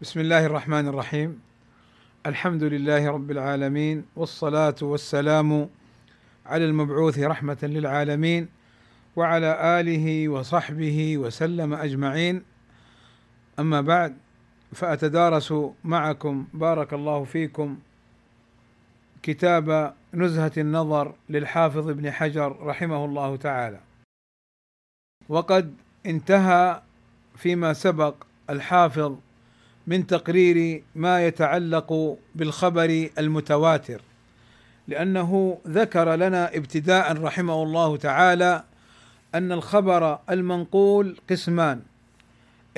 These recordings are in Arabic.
بسم الله الرحمن الرحيم. الحمد لله رب العالمين والصلاة والسلام على المبعوث رحمة للعالمين وعلى آله وصحبه وسلم أجمعين. أما بعد فأتدارس معكم بارك الله فيكم كتاب نزهة النظر للحافظ ابن حجر رحمه الله تعالى. وقد انتهى فيما سبق الحافظ من تقرير ما يتعلق بالخبر المتواتر لأنه ذكر لنا ابتداء رحمه الله تعالى أن الخبر المنقول قسمان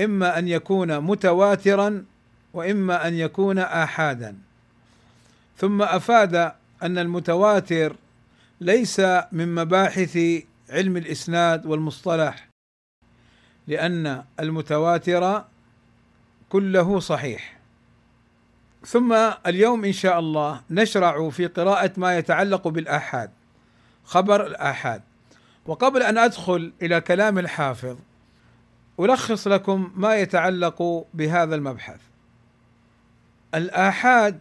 إما أن يكون متواترا وإما أن يكون احادا. ثم أفاد أن المتواتر ليس من مباحث علم الإسناد والمصطلح لأن المتواتر كله صحيح. ثم اليوم إن شاء الله نشرع في قراءة ما يتعلق بالآحاد خبر الآحاد. وقبل أن أدخل إلى كلام الحافظ ألخص لكم ما يتعلق بهذا المبحث. الآحاد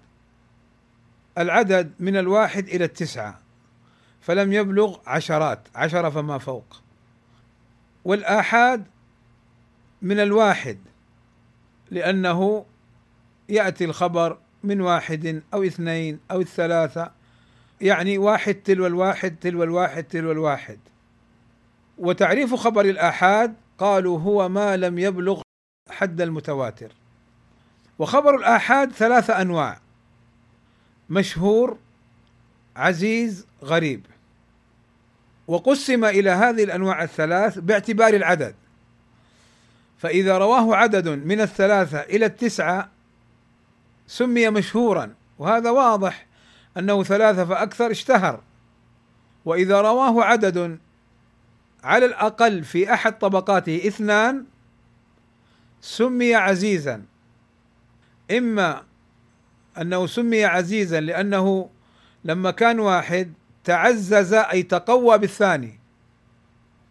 العدد من الواحد إلى التسعة فلم يبلغ عشرات عشرة فما فوق. والآحاد من الواحد لأنه يأتي الخبر من واحد أو اثنين أو الثلاثة. يعني واحد تلو الواحد تلو الواحد تلو الواحد. وتعريف خبر الآحاد قالوا هو ما لم يبلغ حد المتواتر. وخبر الآحاد ثلاثة أنواع مشهور عزيز غريب. وقسم إلى هذه الأنواع الثلاث باعتبار العدد. فإذا رواه عدد من الثلاثة إلى التسعة سمي مشهورا وهذا واضح أنه ثلاثة فأكثر اشتهر. وإذا رواه عدد على الأقل في أحد طبقاته اثنان سمي عزيزا. إما أنه سمي عزيزا لأنه لما كان واحد تعزز أي تقوى بالثاني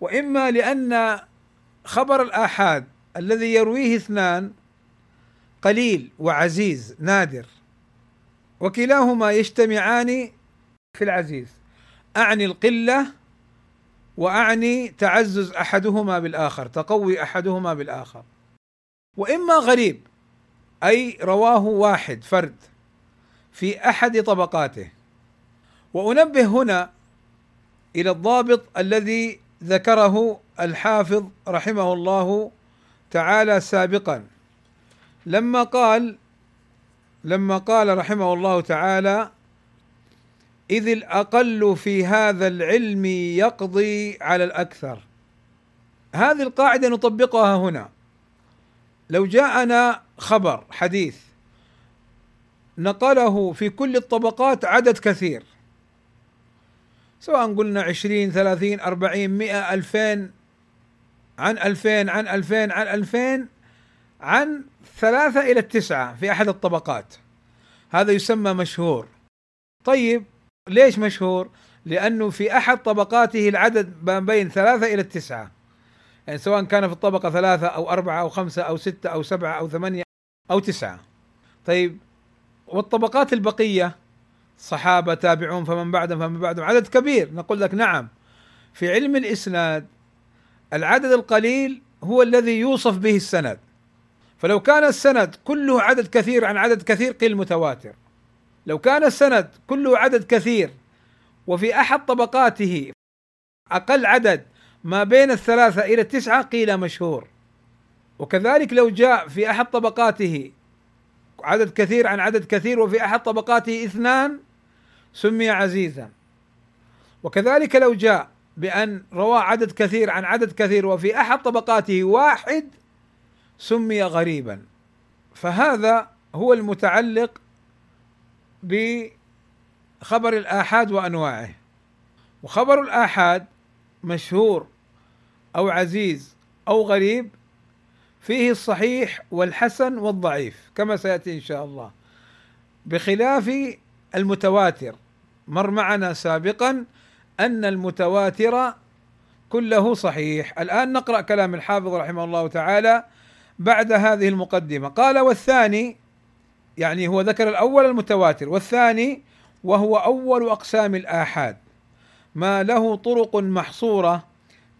وإما لأن خبر الآحاد الذي يرويه اثنان قليل وعزيز نادر. وكلاهما يجتمعان في العزيز. أعني القلة وأعني تعزز أحدهما بالآخر تقوي أحدهما بالآخر. وإما غريب أي رواه واحد فرد في أحد طبقاته. وأنبه هنا إلى الضابط الذي ذكره الحافظ رحمه الله تعالى سابقا. لما قال لما قال رحمه الله تعالى إذ الأقل في هذا العلم يقضي على الأكثر. هذه القاعدة نطبقها هنا. لو جاءنا خبر حديث نقله في كل الطبقات عدد كثير. سواء قلنا عشرين ثلاثين أربعين مئة ألفين عن ألفين عن ألفين عن ألفين عن ثلاثة إلى التسعة في أحد الطبقات. هذا يسمى مشهور. طيب ليش مشهور؟ لأنه في أحد طبقاته العدد ما بين ثلاثة إلى التسعة. يعني سواء كان في الطبقة ثلاثة أو أربعة أو خمسة أو ستة أو سبعة أو ثمانية أو تسعة. طيب والطبقات البقية؟ صحابة تابعون فمن بعدهم فمن بعدهم. عدد كبير. نقول لك نعم. في علم الإسناد العدد القليل هو الذي يوصف به السند. فلو كان السند كله عدد كثير عن عدد كثير قيل متواتر. لو كان السند كله عدد كثير وفي أحد طبقاته أقل عدد ما بين الثلاثة إلى التسعة قيل مشهور. وكذلك لو جاء في أحد طبقاته عدد كثير عن عدد كثير وفي أحد طبقاته اثنان سمي عزيزا. وكذلك لو جاء بأن روى عدد كثير عن عدد كثير وفي أحد طبقاته واحد سمي غريبا. فهذا هو المتعلق بخبر الآحاد وأنواعه. وخبر الآحاد مشهور أو عزيز أو غريب فيه الصحيح والحسن والضعيف كما سيأتي إن شاء الله. بخلاف المتواتر مر معنا سابقا أن المتواتر كله صحيح. الآن نقرأ كلام الحافظ رحمه الله تعالى بعد هذه المقدمة. قال والثاني يعني هو ذكر الأول المتواتر والثاني وهو أول أقسام الآحاد. ما له طرق محصورة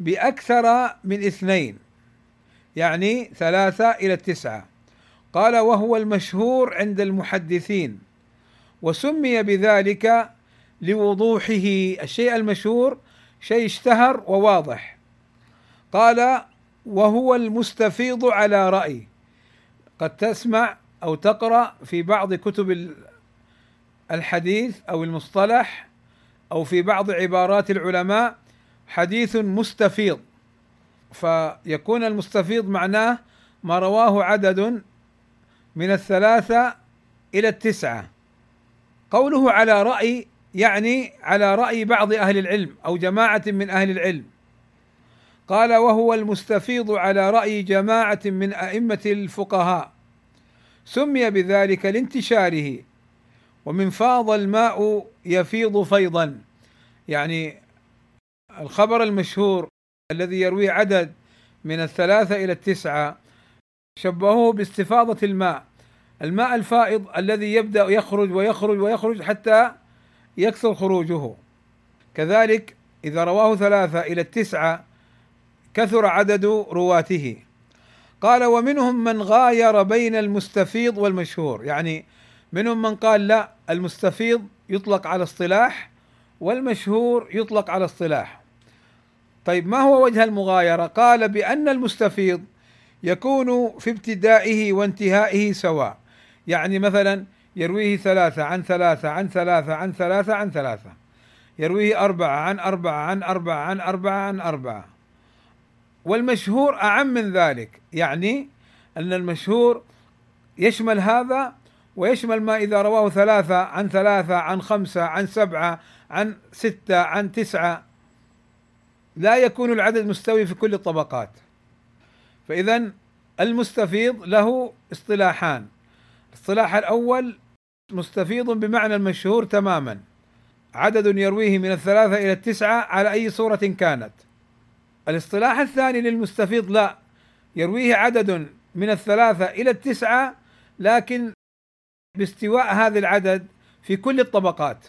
بأكثر من اثنين يعني ثلاثة إلى التسعة. قال وهو المشهور عند المحدثين وسمي بذلك لوضوحه الشيء المشهور شيء اشتهر وواضح. قال وهو المستفيض على رأي. قد تسمع أو تقرأ في بعض كتب الحديث أو المصطلح أو في بعض عبارات العلماء حديث مستفيض. فيكون المستفيض معناه ما رواه عدد من الثلاثة إلى التسعة. قوله على رأي يعني على رأي بعض أهل العلم أو جماعة من أهل العلم. قال وهو المستفيض على رأي جماعة من أئمة الفقهاء. سمي بذلك لانتشاره. ومن فاض الماء يفيض فيضا. يعني الخبر المشهور الذي يرويه عدد من الثلاثة إلى التسعة شبهوه باستفاضة الماء. الماء الفائض الذي يبدأ يخرج ويخرج ويخرج حتى يكثر خروجه. كذلك إذا رواه ثلاثة إلى التسعة كثر عدد رواته. قال ومنهم من غاير بين المستفيض والمشهور. يعني منهم من قال لا المستفيض يطلق على اصطلاح والمشهور يطلق على اصطلاح. طيب ما هو وجه المغايرة؟ قال بأن المستفيض يكون في ابتدائه وانتهائه سواء. يعني مثلا يرويه ثلاثة عن ثلاثة عن ثلاثة عن ثلاثة عن ثلاثة. يرويه أربعة عن أربعة عن أربعة عن أربعة عن أربعة. والمشهور أعم من ذلك يعني أن المشهور يشمل هذا ويشمل ما إذا رواه ثلاثة عن ثلاثة عن خمسة عن سبعة عن ستة عن تسعة. لا يكون العدد مستوي في كل الطبقات. فإذا المستفيض له اصطلاحان. الاصطلاح الأول مستفيض بمعنى المشهور تماما. عدد يرويه من الثلاثة إلى التسعة على أي صورة كانت. الاصطلاح الثاني للمستفيض لا يرويه عدد من الثلاثة إلى التسعة لكن باستواء هذا العدد في كل الطبقات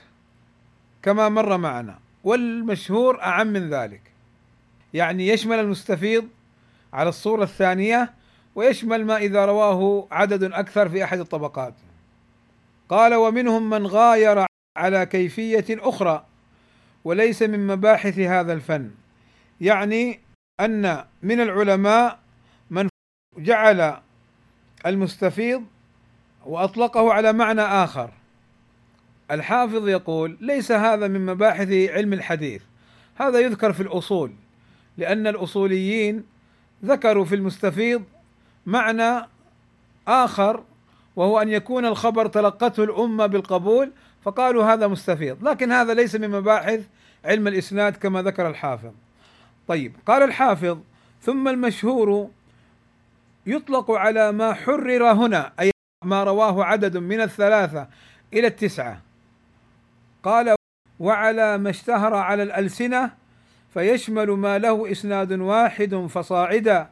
كما مر معنا. والمشهور أعم من ذلك. يعني يشمل المستفيض على الصورة الثانية ويشمل ما إذا رواه عدد أكثر في أحد الطبقات. قال ومنهم من غاير على كيفية أخرى وليس من مباحث هذا الفن. يعني أن من العلماء من جعل المستفيض وأطلقه على معنى آخر. الحافظ يقول ليس هذا من مباحث علم الحديث. هذا يذكر في الأصول لأن الأصوليين ذكروا في المستفيض معنى آخر وهو أن يكون الخبر تلقته الأمة بالقبول فقالوا هذا مستفيض. لكن هذا ليس من مباحث علم الإسناد كما ذكر الحافظ. طيب قال الحافظ ثم المشهور يطلق على ما حرر هنا أي ما رواه عدد من الثلاثة إلى التسعة. قال وعلى ما اشتهر على الألسنة فيشمل ما له إسناد واحد فصاعدا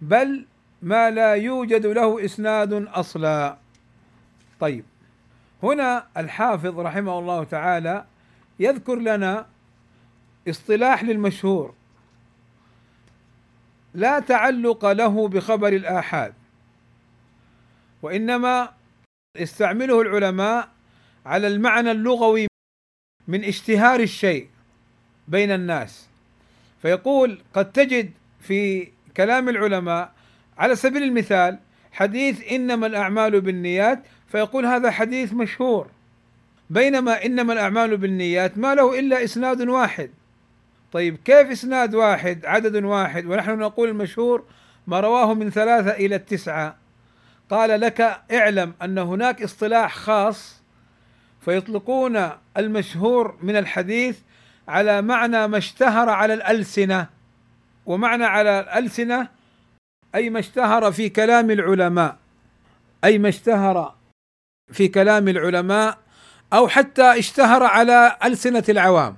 بل ما لا يوجد له إسناد أصلا. طيب. هنا الحافظ رحمه الله تعالى يذكر لنا اصطلاح للمشهور. لا تعلق له بخبر الآحاد وإنما يستعمله العلماء على المعنى اللغوي من اشتهار الشيء بين الناس. فيقول قد تجد في كلام العلماء على سبيل المثال حديث إنما الأعمال بالنيات فيقول هذا حديث مشهور. بينما إنما الأعمال بالنيات ما له إلا إسناد واحد. طيب كيف إسناد واحد؟ عدد واحد. ونحن نقول المشهور ما رواه من ثلاثة إلى التسعة. قال لك اعلم أن هناك اصطلاح خاص فيطلقون المشهور من الحديث على معنى ما اشتهر على الألسنة. ومعنى على الألسنة أي ما اشتهر في كلام العلماء. أي ما اشتهر في كلام العلماء أو حتى اشتهر على ألسنة العوام.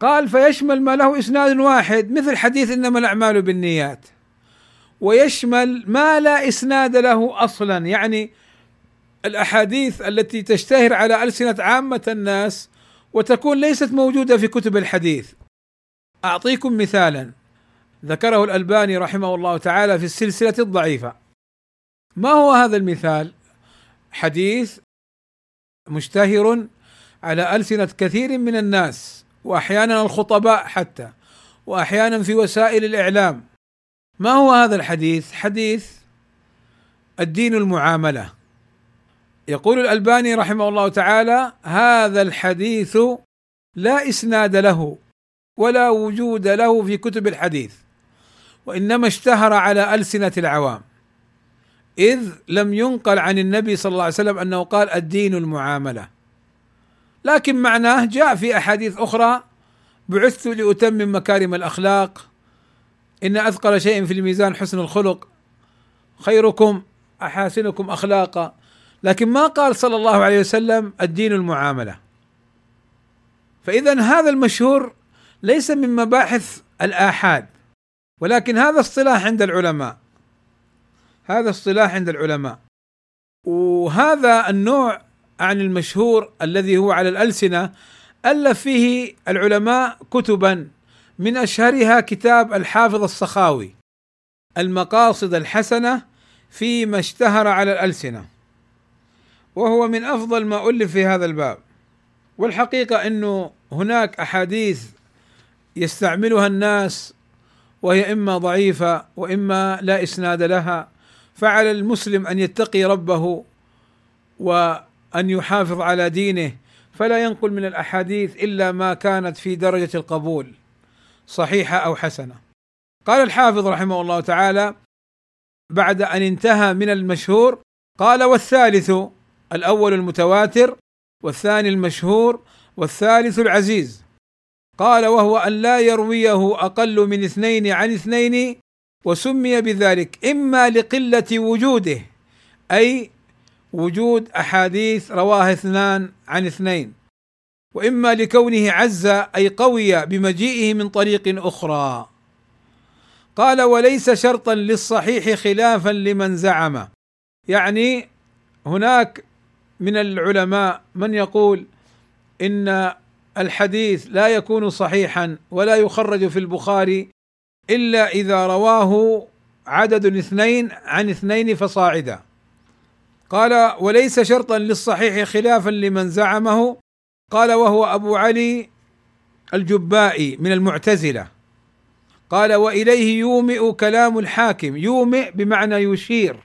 قال فيشمل ما له إسناد واحد مثل حديث إنما الأعمال بالنيات. ويشمل ما لا إسناد له أصلا. يعني الأحاديث التي تشتهر على ألسنة عامة الناس وتكون ليست موجودة في كتب الحديث. أعطيكم مثالا. ذكره الألباني رحمه الله تعالى في السلسلة الضعيفة. ما هو هذا المثال؟ حديث مشتهر على ألسنة كثير من الناس وأحيانا الخطباء حتى وأحيانا في وسائل الإعلام. ما هو هذا الحديث؟ حديث الدين المعاملة. يقول الألباني رحمه الله تعالى هذا الحديث لا إسناد له ولا وجود له في كتب الحديث وإنما اشتهر على ألسنة العوام. إذ لم ينقل عن النبي صلى الله عليه وسلم أنه قال الدين المعاملة. لكن معناه جاء في أحاديث أخرى بعثت لأتمم مكارم الأخلاق. إن أثقل شيء في الميزان حسن الخلق. خيركم أحاسنكم أخلاقا. لكن ما قال صلى الله عليه وسلم الدين المعاملة. فاذا هذا المشهور ليس من مباحث الآحاد ولكن هذا اصطلاح عند العلماء. هذا اصطلاح عند العلماء. وهذا النوع عن المشهور الذي هو على الألسنة ألف فيه العلماء كتبا من أشهرها كتاب الحافظ السخاوي المقاصد الحسنة فيما اشتهر على الألسنة. وهو من أفضل ما ألف في هذا الباب. والحقيقة أنه هناك أحاديث يستعملها الناس وهي إما ضعيفة وإما لا إسناد لها. فعلى المسلم أن يتقي ربه وأن يحافظ على دينه فلا ينقل من الأحاديث إلا ما كانت في درجة القبول صحيحة أو حسنة. قال الحافظ رحمه الله تعالى بعد أن انتهى من المشهور قال والثالث الأول المتواتر والثاني المشهور والثالث العزيز قال وهو أن لا يرويه أقل من اثنين عن اثنين وسمي بذلك إما لقلة وجوده أي وجود أحاديث رواها اثنان عن اثنين وإما لكونه عز أي قوي بمجيئه من طريق أخرى. قال وليس شرطا للصحيح خلافا لمن زعم. يعني هناك من العلماء من يقول إن الحديث لا يكون صحيحا ولا يخرج في البخاري إلا إذا رواه عدد اثنين عن اثنين فصاعدا. قال وليس شرطا للصحيح خلافا لمن زعمه. قال وهو أبو علي الجبائي من المعتزلة. قال وإليه يومئ كلام الحاكم. يومئ بمعنى يشير.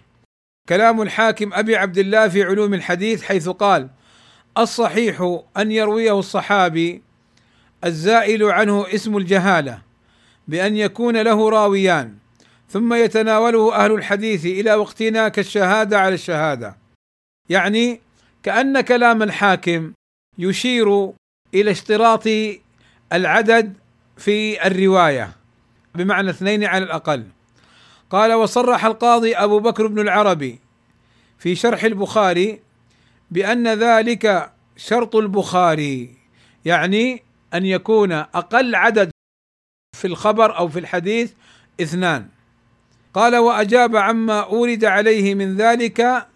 كلام الحاكم أبي عبد الله في علوم الحديث حيث قال الصحيح أن يرويه الصحابي الزائل عنه اسم الجهالة. بأن يكون له راويان ثم يتناوله أهل الحديث إلى وقتنا كالشهادة على الشهادة. يعني كأن كلام الحاكم يشير إلى اشتراط العدد في الرواية بمعنى اثنين على الأقل. قال وصرح القاضي أبو بكر بن العربي في شرح البخاري بأن ذلك شرط البخاري يعني أن يكون أقل عدد في الخبر أو في الحديث اثنان. قال وأجاب عما أورد عليه من ذلك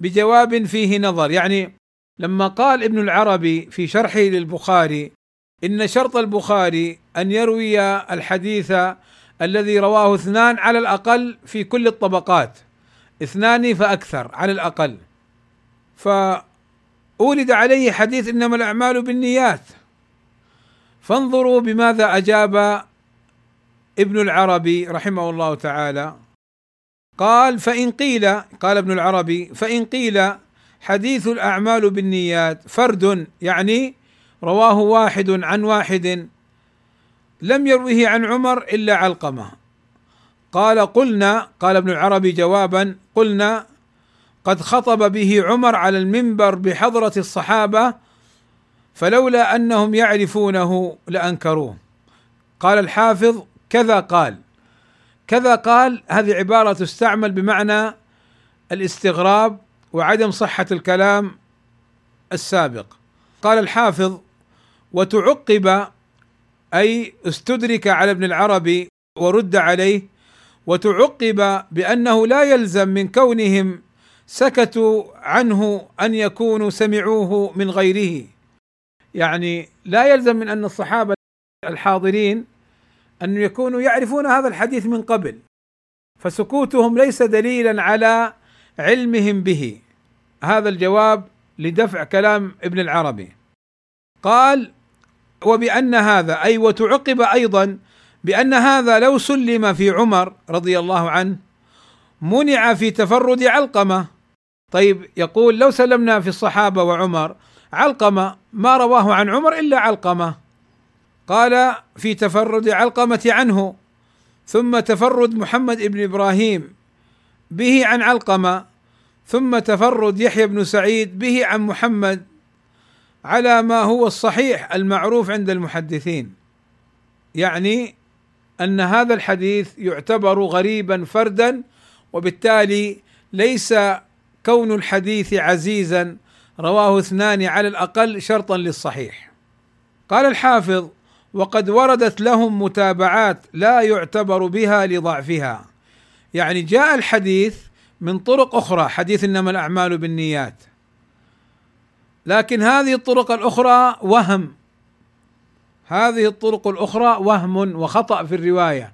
بجواب فيه نظر. يعني لما قال ابن العربي في شرحه للبخاري إن شرط البخاري أن يروي الحديث الذي رواه اثنان على الأقل في كل الطبقات. اثنان فأكثر على الأقل. فأورد عليه حديث إنما الأعمال بالنيات. فانظروا بماذا أجاب ابن العربي رحمه الله تعالى. قال فإن قيل قال ابن العربي فإن قيل حديث الأعمال بالنيات فرد يعني رواه واحد عن واحد لم يروه عن عمر إلا علقمة. قال قلنا قال ابن العربي جوابا قلنا قد خطب به عمر على المنبر بحضرة الصحابة فلولا أنهم يعرفونه لأنكروه. قال الحافظ كذا قال. كذا قال هذه عبارة تستعمل بمعنى الاستغراب وعدم صحة الكلام السابق. قال الحافظ وتعقب أي استدرك على ابن العربي ورد عليه وتعقب بأنه لا يلزم من كونهم سكتوا عنه أن يكونوا سمعوه من غيره. يعني لا يلزم من أن الصحابة الحاضرين أن يكونوا يعرفون هذا الحديث من قبل فسكوتهم ليس دليلا على علمهم به. هذا الجواب لدفع كلام ابن العربي. قال وبأن هذا أي وتعقب أيضا بأن هذا لو سلم في عمر رضي الله عنه منع في تفرد علقمة. طيب يقول لو سلمنا في الصحابة وعمر علقمة ما رواه عن عمر إلا علقمة. قال في تفرد علقمه عنه ثم تفرد محمد بن إبراهيم به عن علقمة ثم تفرد يحيى بن سعيد به عن محمد على ما هو الصحيح المعروف عند المحدثين. يعني أن هذا الحديث يعتبر غريبا فردا وبالتالي ليس كون الحديث عزيزا رواه اثنان على الأقل شرطا للصحيح. قال الحافظ وقد وردت لهم متابعات لا يعتبر بها لضعفها. يعني جاء الحديث من طرق أخرى حديث إنما الأعمال بالنيات. لكن هذه الطرق الأخرى وهم. هذه الطرق الأخرى وهم وخطأ في الرواية.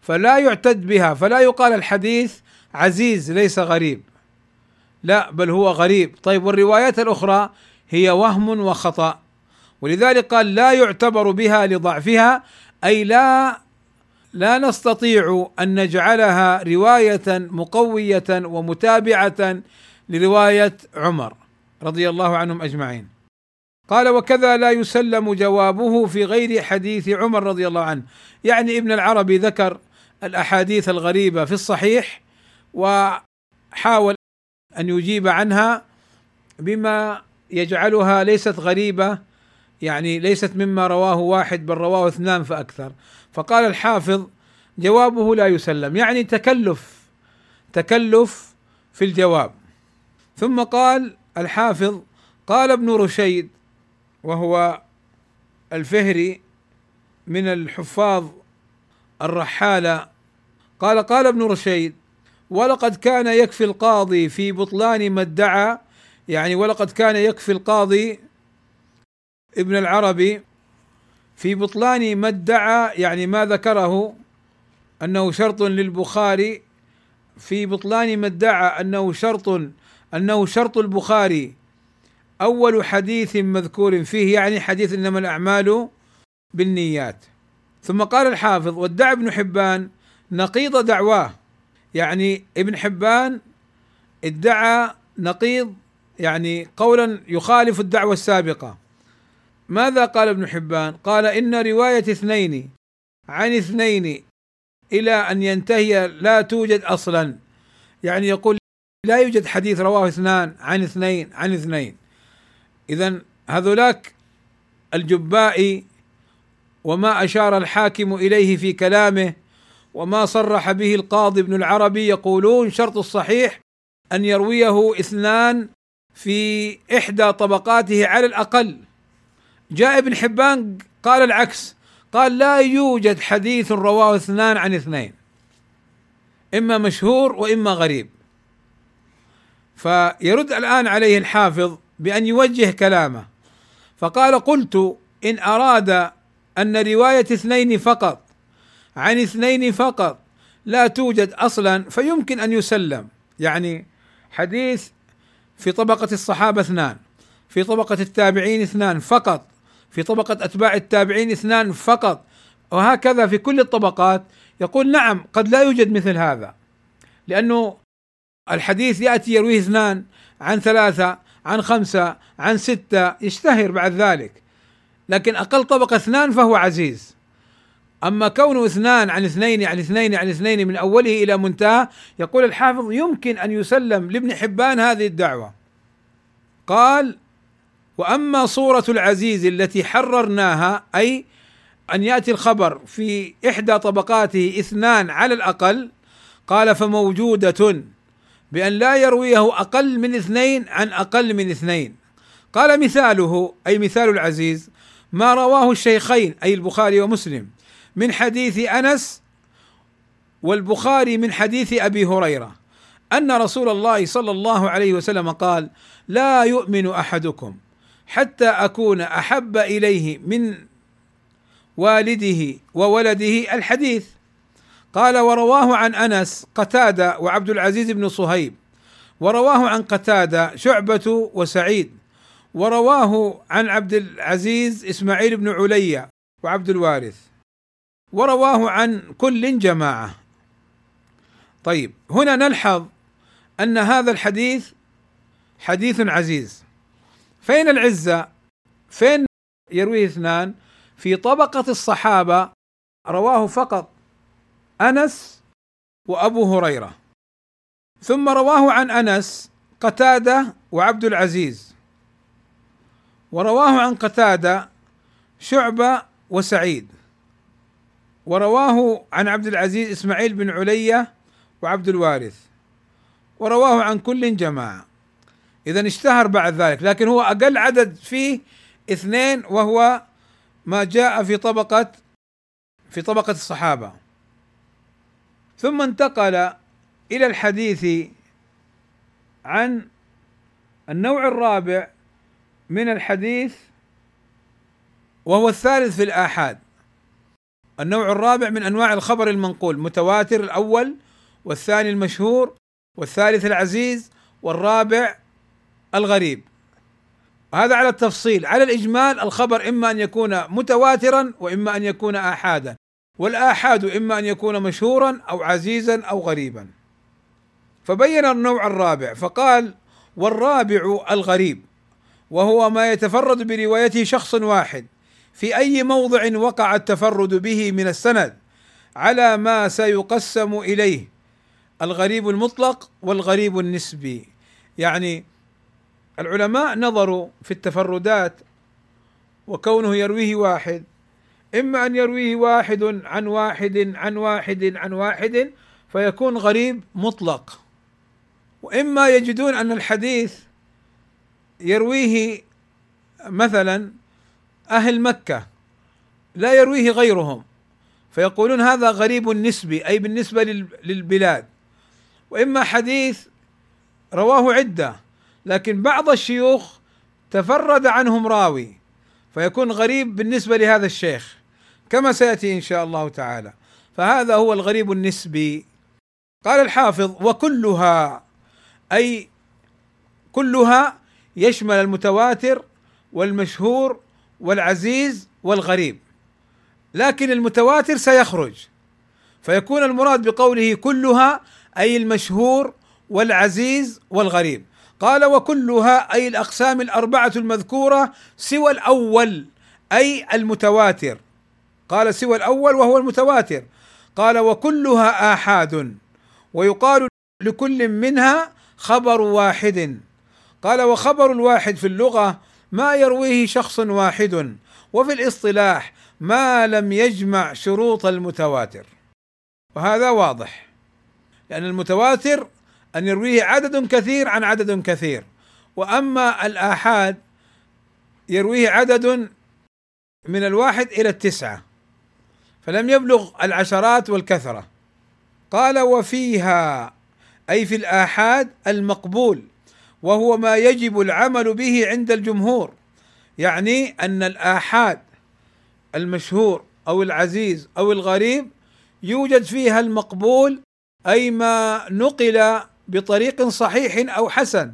فلا يعتد بها فلا يقال الحديث عزيز ليس غريب. لا بل هو غريب. طيب والروايات الأخرى هي وهم وخطأ. ولذلك قال لا يعتبر بها لضعفها أي لا لا نستطيع أن نجعلها رواية مقوية ومتابعة لرواية عمر رضي الله عنهم أجمعين. قال وكذا لا يسلم جوابه في غير حديث عمر رضي الله عنه، يعني ابن العربي ذكر الأحاديث الغريبة في الصحيح وحاول أن يجيب عنها بما يجعلها ليست غريبة يعني ليست مما رواه واحد بل رواه اثنان فأكثر. فقال الحافظ جوابه لا يسلم يعني تكلف تكلف في الجواب. ثم قال الحافظ قال ابن رشيد وهو الفهري من الحفاظ الرحالة قال قال ابن رشيد ولقد كان يكفي القاضي في بطلان ما ادعى يعني ولقد كان يكفي القاضي ابن العربي في بطلان ما ادعى يعني ما ذكره أنه شرط للبخاري في بطلان ما ادعى أنه شرط أنه شرط البخاري. أول حديث مذكور فيه يعني حديث إنما الأعمال بالنيات. ثم قال الحافظ وادعى ابن حبان نقيض دعواه يعني ابن حبان ادعى نقيض يعني قولا يخالف الدعوة السابقة. ماذا قال ابن حبان؟ قال إن رواية اثنين عن اثنين إلى أن ينتهي لا توجد أصلا. يعني يقول لا يوجد حديث رواه اثنان عن اثنين عن اثنين. اذا هذولاك الجبائي وما أشار الحاكم إليه في كلامه وما صرح به القاضي ابن العربي يقولون شرط الصحيح أن يرويه اثنان في إحدى طبقاته على الأقل. جاء ابن حبان قال العكس قال لا يوجد حديث رواه اثنان عن اثنين إما مشهور وإما غريب. فيرد الآن عليه الحافظ بأن يوجه كلامه فقال قلت إن أراد أن رواية اثنين فقط عن اثنين فقط لا توجد أصلا فيمكن أن يسلم. يعني حديث في طبقة الصحابة اثنان في طبقة التابعين اثنان فقط في طبقة أتباع التابعين اثنان فقط. وهكذا في كل الطبقات يقول نعم قد لا يوجد مثل هذا. لأنه الحديث يأتي يرويه اثنان عن ثلاثة عن خمسة عن ستة يشتهر بعد ذلك. لكن أقل طبقة اثنان فهو عزيز. أما كونه اثنان عن اثنين عن اثنين عن اثنين من أوله إلى منتهى يقول الحافظ يمكن أن يسلم لابن حبان هذه الدعوة. قال وأما صورة العزيز التي حررناها أي أن يأتي الخبر في إحدى طبقاته اثنان على الأقل قال فموجودة بأن لا يرويه أقل من اثنين عن أقل من اثنين. قال مثاله أي مثال العزيز ما رواه الشيخين أي البخاري ومسلم. من حديث أنس والبخاري من حديث أبي هريرة أن رسول الله صلى الله عليه وسلم قال: لا يؤمن أحدكم حتى أكون أحب إليه من والده وولده الحديث قال ورواه عن أنس قتادة وعبد العزيز بن صهيب. ورواه عن قتادة شعبة وسعيد. ورواه عن عبد العزيز إسماعيل بن عليا وعبد الوارث ورواه عن كل جماعة. طيب هنا نلحظ أن هذا الحديث حديث عزيز. فين العزة؟ فين يرويه اثنان؟ في طبقة الصحابة رواه فقط أنس وأبو هريرة. ثم رواه عن أنس قتادة وعبد العزيز. ورواه عن قتادة شعبة وسعيد. ورواه عن عبد العزيز إسماعيل بن علية وعبد الوارث. ورواه عن كل جماعة. إذا اشتهر بعد ذلك لكن هو أقل عدد فيه اثنين وهو ما جاء في طبقة في طبقة الصحابة. ثم انتقل إلى الحديث عن النوع الرابع من الحديث وهو الثالث في الآحاد. النوع الرابع من أنواع الخبر المنقول متواتر الأول والثاني المشهور والثالث العزيز والرابع الغريب. هذا على التفصيل على الإجمال الخبر إما أن يكون متواترا وإما أن يكون احادا والآحاد إما أن يكون مشهورا أو عزيزا أو غريبا. فبين النوع الرابع فقال والرابع الغريب وهو ما يتفرد بروايته شخص واحد. في أي موضع وقع التفرد به من السند على ما سيقسم إليه الغريب المطلق والغريب النسبي. يعني العلماء نظروا في التفردات وكونه يرويه واحد إما أن يرويه واحد عن واحد عن واحد عن واحد فيكون غريب مطلق وإما يجدون أن الحديث يرويه مثلا أهل مكة لا يرويه غيرهم. فيقولون هذا غريب نسبي أي بالنسبة للبلاد. وإما حديث رواه عدة لكن بعض الشيوخ تفرد عنهم راوي فيكون غريب بالنسبة لهذا الشيخ. كما سيأتي إن شاء الله تعالى. فهذا هو الغريب النسبي. قال الحافظ وكلها أي كلها يشمل المتواتر والمشهور والعزيز والغريب. لكن المتواتر سيخرج. فيكون المراد بقوله كلها أي المشهور والعزيز والغريب. قال وكلها أي الأقسام الأربعة المذكورة سوى الأول أي المتواتر. قال سوى الأول وهو المتواتر. قال وكلها آحاد. ويقال لكل منها خبر واحد. قال وخبر الواحد في اللغة ما يرويه شخص واحد وفي الاصطلاح ما لم يجمع شروط المتواتر. وهذا واضح لأن المتواتر أن يرويه عدد كثير عن عدد كثير. وأما الآحاد يرويه عدد من الواحد إلى التسعة فلم يبلغ العشرات والكثرة. قال وفيها أي في الآحاد المقبول. وهو ما يجب العمل به عند الجمهور. يعني أن الآحاد المشهور أو العزيز أو الغريب يوجد فيها المقبول أي ما نقل بطريق صحيح أو حسن.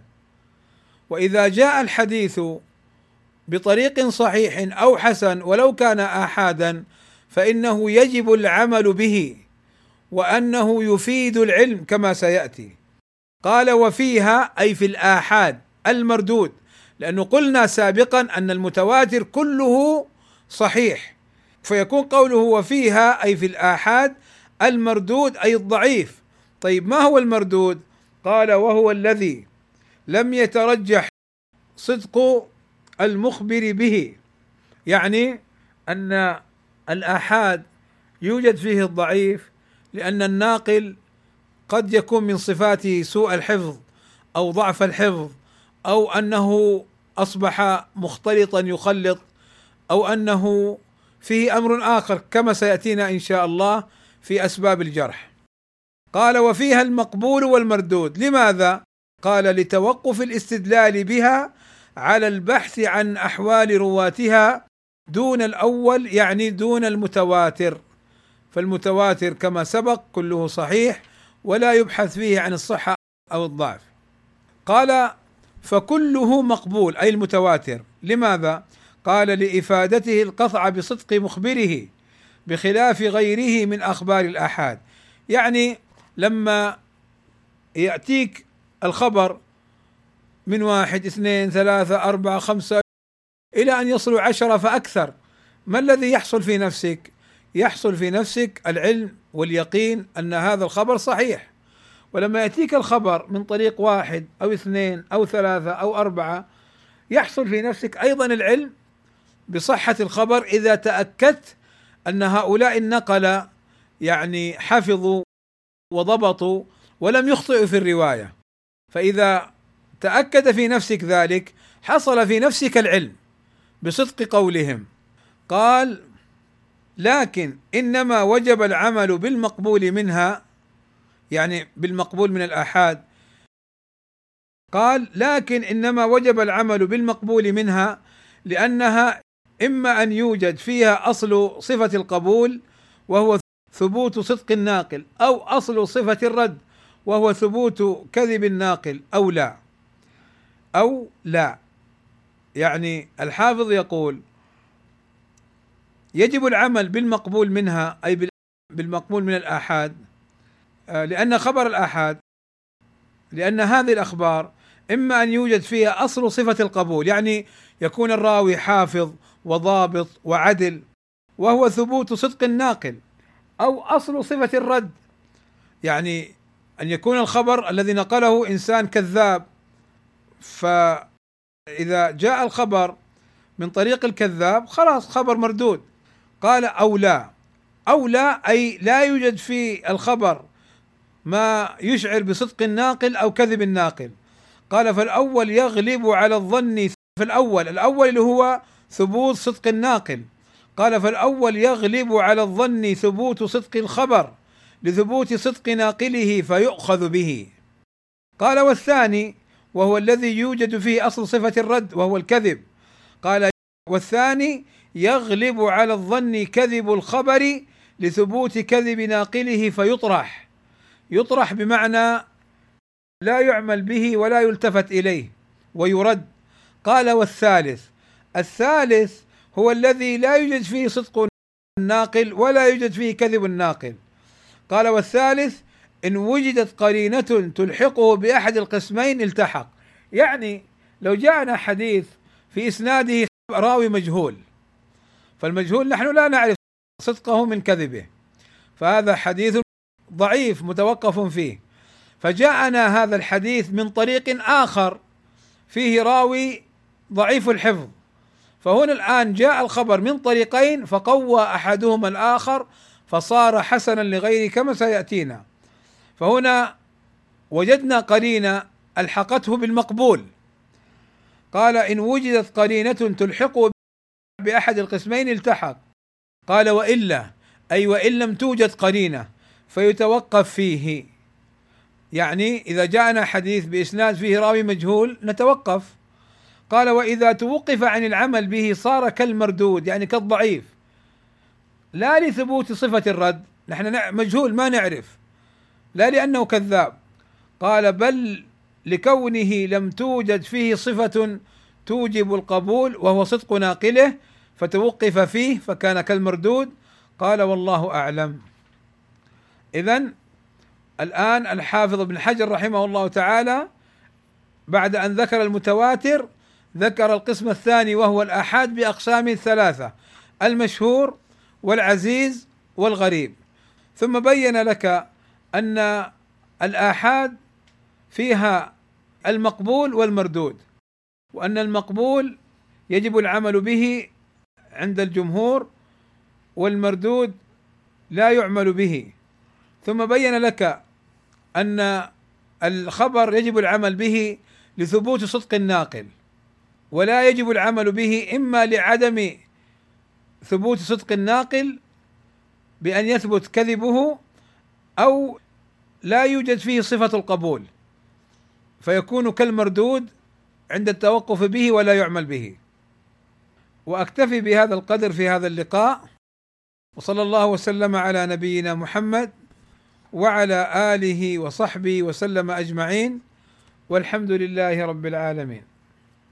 وإذا جاء الحديث بطريق صحيح أو حسن ولو كان آحادا فإنه يجب العمل به وأنه يفيد العلم كما سيأتي. قال وفيها أي في الآحاد المردود لأنه قلنا سابقا أن المتواتر كله صحيح فيكون قوله وفيها أي في الآحاد المردود أي الضعيف. طيب ما هو المردود؟ قال وهو الذي لم يترجح صدق المخبر به. يعني أن الآحاد يوجد فيه الضعيف لأن الناقل قد يكون من صفاته سوء الحفظ أو ضعف الحفظ أو أنه أصبح مختلطا يخلط أو أنه فيه أمر آخر كما سيأتينا إن شاء الله في أسباب الجرح. قال وفيها المقبول والمردود. لماذا؟ قال لتوقف الاستدلال بها على البحث عن أحوال رواتها دون الأول يعني دون المتواتر. فالمتواتر كما سبق كله صحيح ولا يبحث فيه عن الصحة أو الضعف. قال فكله مقبول أي المتواتر. لماذا؟ قال لإفادته القطع بصدق مخبره بخلاف غيره من أخبار الآحاد. يعني لما يأتيك الخبر من واحد اثنين ثلاثة أربعة خمسة إلى أن يصلوا عشرة فأكثر ما الذي يحصل في نفسك؟ يحصل في نفسك العلم واليقين أن هذا الخبر صحيح. ولما يأتيك الخبر من طريق واحد أو اثنين أو ثلاثة أو أربعة يحصل في نفسك أيضا العلم بصحة الخبر إذا تأكدت أن هؤلاء النقل يعني حفظوا وضبطوا ولم يخطئوا في الرواية. فإذا تأكد في نفسك ذلك حصل في نفسك العلم بصدق قولهم. قال لكن إنما وجب العمل بالمقبول منها يعني بالمقبول من الآحاد. قال لكن إنما وجب العمل بالمقبول منها لأنها إما أن يوجد فيها أصل صفة القبول وهو ثبوت صدق الناقل أو أصل صفة الرد وهو ثبوت كذب الناقل أو لا. أو لا. يعني الحافظ يقول يجب العمل بالمقبول منها أي بالمقبول من الآحاد. آه، لأن خبر الآحاد لأن هذه الأخبار إما أن يوجد فيها أصل صفة القبول يعني يكون الراوي حافظ وضابط وعدل وهو ثبوت صدق الناقل أو أصل صفة الرد. يعني أن يكون الخبر الذي نقله إنسان كذاب فإذا جاء الخبر من طريق الكذاب خلاص خبر مردود. قال أو لا. أو لا أي لا يوجد في الخبر ما يشعر بصدق الناقل أو كذب الناقل. قال فالأول يغلب على الظن في الأول الأول اللي هو ثبوت صدق الناقل. قال فالأول يغلب على الظن ثبوت صدق الخبر لثبوت صدق ناقله فيؤخذ به. قال والثاني وهو الذي يوجد فيه أصل صفة الرد وهو الكذب. قال والثاني يغلب على الظن كذب الخبر لثبوت كذب ناقله فيطرح. يطرح بمعنى لا يعمل به ولا يلتفت إليه ويرد. قال والثالث الثالث هو الذي لا يوجد فيه صدق الناقل ولا يوجد فيه كذب الناقل قال والثالث إن وجدت قرينة تلحقه بأحد القسمين التحق. يعني لو جاءنا حديث في إسناده راوي مجهول. فالمجهول نحن لا نعرف صدقه من كذبه. فهذا حديث ضعيف متوقف فيه. فجاءنا هذا الحديث من طريق آخر فيه راوي ضعيف الحفظ. فهنا الآن جاء الخبر من طريقين فقوى أحدهما الآخر فصار حسنا لغيره كما سيأتينا. فهنا وجدنا قرينة ألحقته بالمقبول. قال إن وجدت قرينة تلحقه بأحد القسمين التحق. قال وإلا. أي وإن لم توجد قرينة. فيتوقف فيه. يعني إذا جاءنا حديث بإسناد فيه راوي مجهول نتوقف. قال وإذا توقف عن العمل به صار كالمردود يعني كالضعيف. لا لثبوت صفة الرد. نحن مجهول ما نعرف. لا لأنه كذاب. قال بل لكونه لم توجد فيه صفة توجب القبول وهو صدق ناقله فتوقف فيه فكان كالمردود. قال والله أعلم. اذا الآن الحافظ ابن حجر رحمه الله تعالى بعد أن ذكر المتواتر ذكر القسم الثاني وهو الآحاد بأقسام ثلاثة المشهور والعزيز والغريب. ثم بين لك أن الآحاد فيها المقبول والمردود وأن المقبول يجب العمل به عند الجمهور والمردود لا يعمل به. ثم بين لك أن الخبر يجب العمل به لثبوت صدق الناقل ولا يجب العمل به إما لعدم ثبوت صدق الناقل بأن يثبت كذبه أو لا يوجد فيه صفة القبول. فيكون كالمردود عند التوقف به ولا يعمل به. وأكتفي بهذا القدر في هذا اللقاء وصلى الله وسلم على نبينا محمد وعلى آله وصحبه وسلم أجمعين والحمد لله رب العالمين.